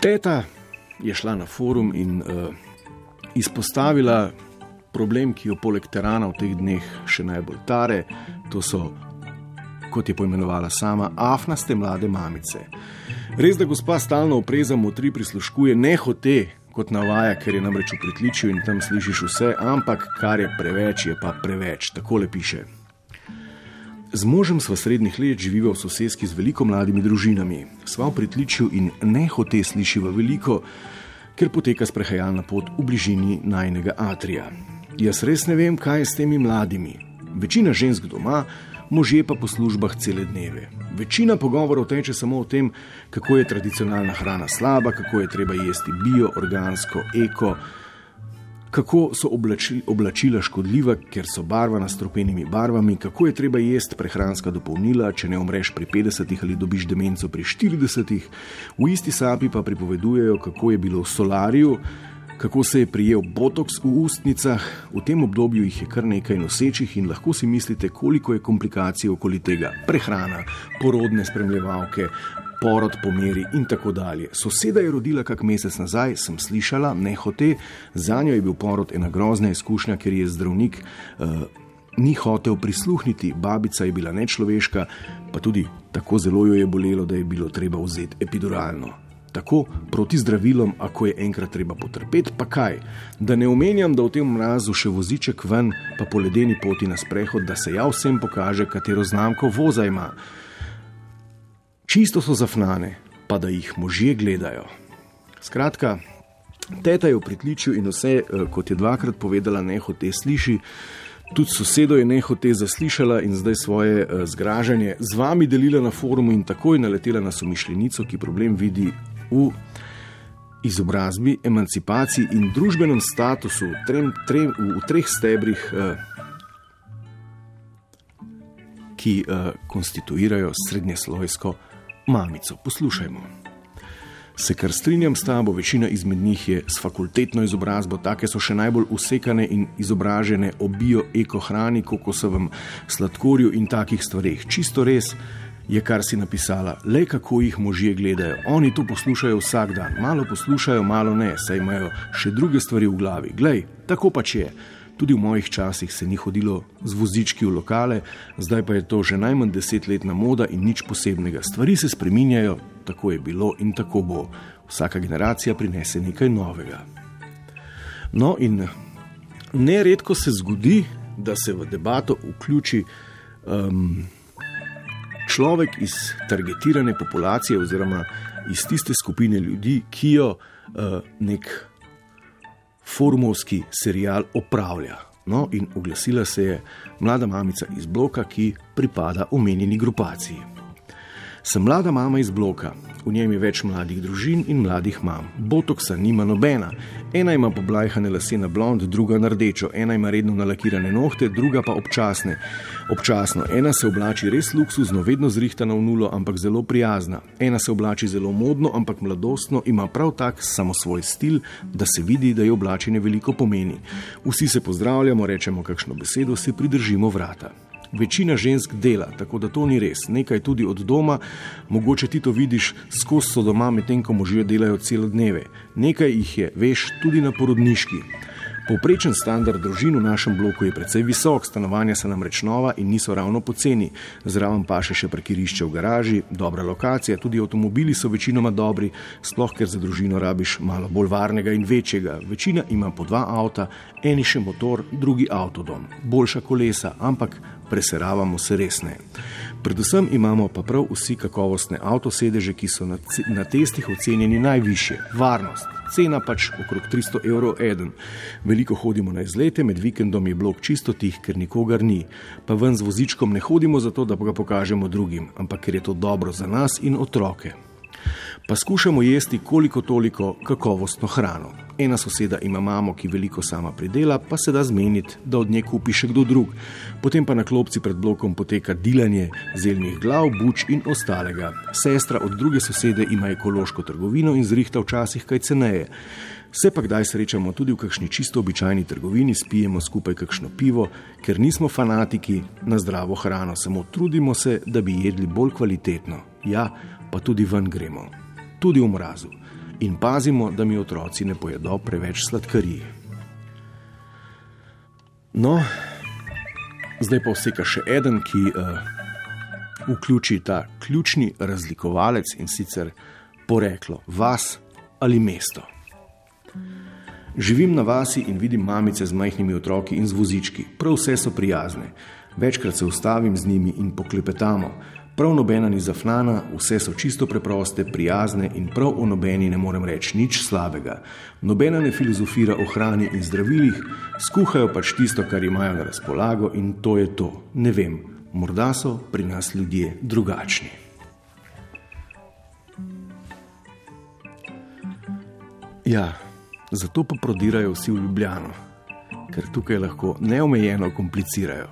Teta je šla na forum in uh, izpostavila problem, ki jo poleg terana v teh dneh še najbolj tare. To so, kot je poimenovala sama, afnaste mlade mamice. Res, da gospa stalno opreza motri prisluškuje, ne hote, kot navaja, ker je namreč v pritličju in tam slišiš vse, ampak kar je preveč, je pa preveč. Tako le piše. Z možem sva srednjih let živiva v sosedski z veliko mladimi družinami. Sva v pritličju in ne hote slišiva veliko, ker poteka sprehajalna pot v bližini najnega atrija. Jaz res ne vem, kaj je s temi mladimi. Večina žensk doma, možje pa po službah cele dneve. Večina pogovorov teče samo o tem, kako je tradicionalna hrana slaba, kako je treba jesti bio, organsko, eko kako so oblači, oblačila škodljiva, ker so barvana s tropenimi barvami, kako je treba jesti prehranska dopolnila, če ne umreš pri 50 ali dobiš demenco pri 40. V isti sapi pa pripovedujejo, kako je bilo v solariju, kako se je prijel botoks v ustnicah, v tem obdobju jih je kar nekaj nosečih in lahko si mislite, koliko je komplikacij okoli tega. Prehrana, porodne spremljevalke, porod po meri in tako dalje. Soseda je rodila kak mesec nazaj, sem slišala, ne hote, za njo je bil porod ena grozna izkušnja, ker je zdravnik uh, ni hotel prisluhniti, babica je bila nečloveška, pa tudi tako zelo jo je bolelo, da je bilo treba vzeti epiduralno. Tako proti zdravilom, ako je enkrat treba potrpeti, pa kaj. Da ne omenjam, da v tem mrazu še voziček ven, pa po ledeni poti na sprehod, da se ja vsem pokaže, katero znamko voza ima čisto so zafnane, pa da jih možje gledajo. Skratka, teta je v pritličju in vse, eh, kot je dvakrat povedala, ne hote sliši. Tudi sosedo je nehote zaslišala in zdaj svoje uh, zgražanje z vami delila na forumu, in takoj naletela na somišljenico, ki problem vidi v izobrazbi, emancipaciji in družbenem statusu v, trem, trem, v, v treh stebrih, uh, ki konstituirajo srednjeslojsko mamico. Poslušajmo. Se kar strinjam s tabo, večina izmed njih je s fakultetno izobrazbo, take so še najbolj usekane in izobražene o bio-ekohrani, kokosovem sladkorju in takih stvareh. Čisto res je, kar si napisala, le kako jih možje gledajo. Oni to poslušajo vsak dan, malo poslušajo, malo ne, saj imajo še druge stvari v glavi. Glej, tako pač je. Tudi v mojih časih se ni hodilo z vozički v lokale, zdaj pa je to že najmanj desetletna moda in nič posebnega. Stvari se spreminjajo, tako je bilo in tako bo. Vsaka generacija prinese nekaj novega. No, in neredko se zgodi, da se v debato vključi um, človek iz targetirane populacije oziroma iz tiste skupine ljudi, ki jo uh, nek formovski serial opravlja. No, in oglasila se je mlada mamica iz bloka, ki pripada omenjeni grupaciji. Sem mlada mama iz bloka, v njem je več mladih družin in mladih mam. Botoksa nima nobena. Ena ima poblajhane lase na blond, druga na rdečo, ena ima redno nalakirane nohte, druga pa občasne. Občasno, ena se oblači res luksuzno, vedno zrihtana v nulo, ampak zelo prijazna. Ena se oblači zelo modno, ampak mladostno, ima prav tak samo svoj stil, da se vidi, da je oblačenje veliko pomeni. Vsi se pozdravljamo, rečemo kakšno besedo, si pridržimo vrata večina žensk dela, tako da to ni res. Nekaj tudi od doma, mogoče ti to vidiš skozi so doma, medtem ko možje delajo celo dneve. Nekaj jih je, veš, tudi na porodniški. Povprečen standard družin v našem bloku je precej visok, stanovanja so namreč nova in niso ravno poceni. Zraven pa še parkirišče v garaži, dobra lokacija, tudi avtomobili so večinoma dobri, sploh ker za družino rabiš malo bolj varnega in večjega. Večina ima po dva avta, eni še motor, drugi avtodom, boljša kolesa, ampak preseravamo se resne. Predvsem imamo pa prav vsi kakovostne avtosedeže, ki so na, na testih ocenjeni najviše. Varnost, cena pač okrog 300 evrov eden. Veliko hodimo na izlete, med vikendom je blok čisto tih, ker nikogar ni. Pa ven z vozičkom ne hodimo zato, da ga pokažemo drugim, ampak ker je to dobro za nas in otroke pa skušamo jesti koliko toliko kakovostno hrano. Ena soseda ima mamo, ki veliko sama pridela, pa se da zmeniti, da od nje kupi še kdo drug. Potem pa na klopci pred blokom poteka dilanje zeljnih glav, buč in ostalega. Sestra od druge sosede ima ekološko trgovino in zrihta včasih kaj ceneje. Se pa kdaj srečamo tudi v kakšni čisto običajni trgovini, spijemo skupaj kakšno pivo, ker nismo fanatiki na zdravo hrano, samo trudimo se, da bi jedli bolj kvalitetno. Ja, pa tudi ven gremo tudi v mrazu. in pazimo, da mi otroci ne pojedo preveč sladkarij. No, zdaj pa vseka še eden, ki uh, vključi ta ključni razlikovalec in sicer poreklo vas ali mesto. Živim na vasi in vidim mamice z majhnimi otroki in z vozički. Prav vse so prijazne. Večkrat se ustavim z njimi in poklepetamo. Prav nobena ni zafnana, vse so čisto preproste, prijazne in prav o nobeni ne morem reči nič slabega. Nobena ne filozofira o hrani in zdravilih, skuhajo pač tisto, kar imajo na razpolago in to je to. Ne vem, morda so pri nas ljudje drugačni. Ja, zato pa prodirajo vsi v Ljubljano, ker tukaj lahko neomejeno komplicirajo.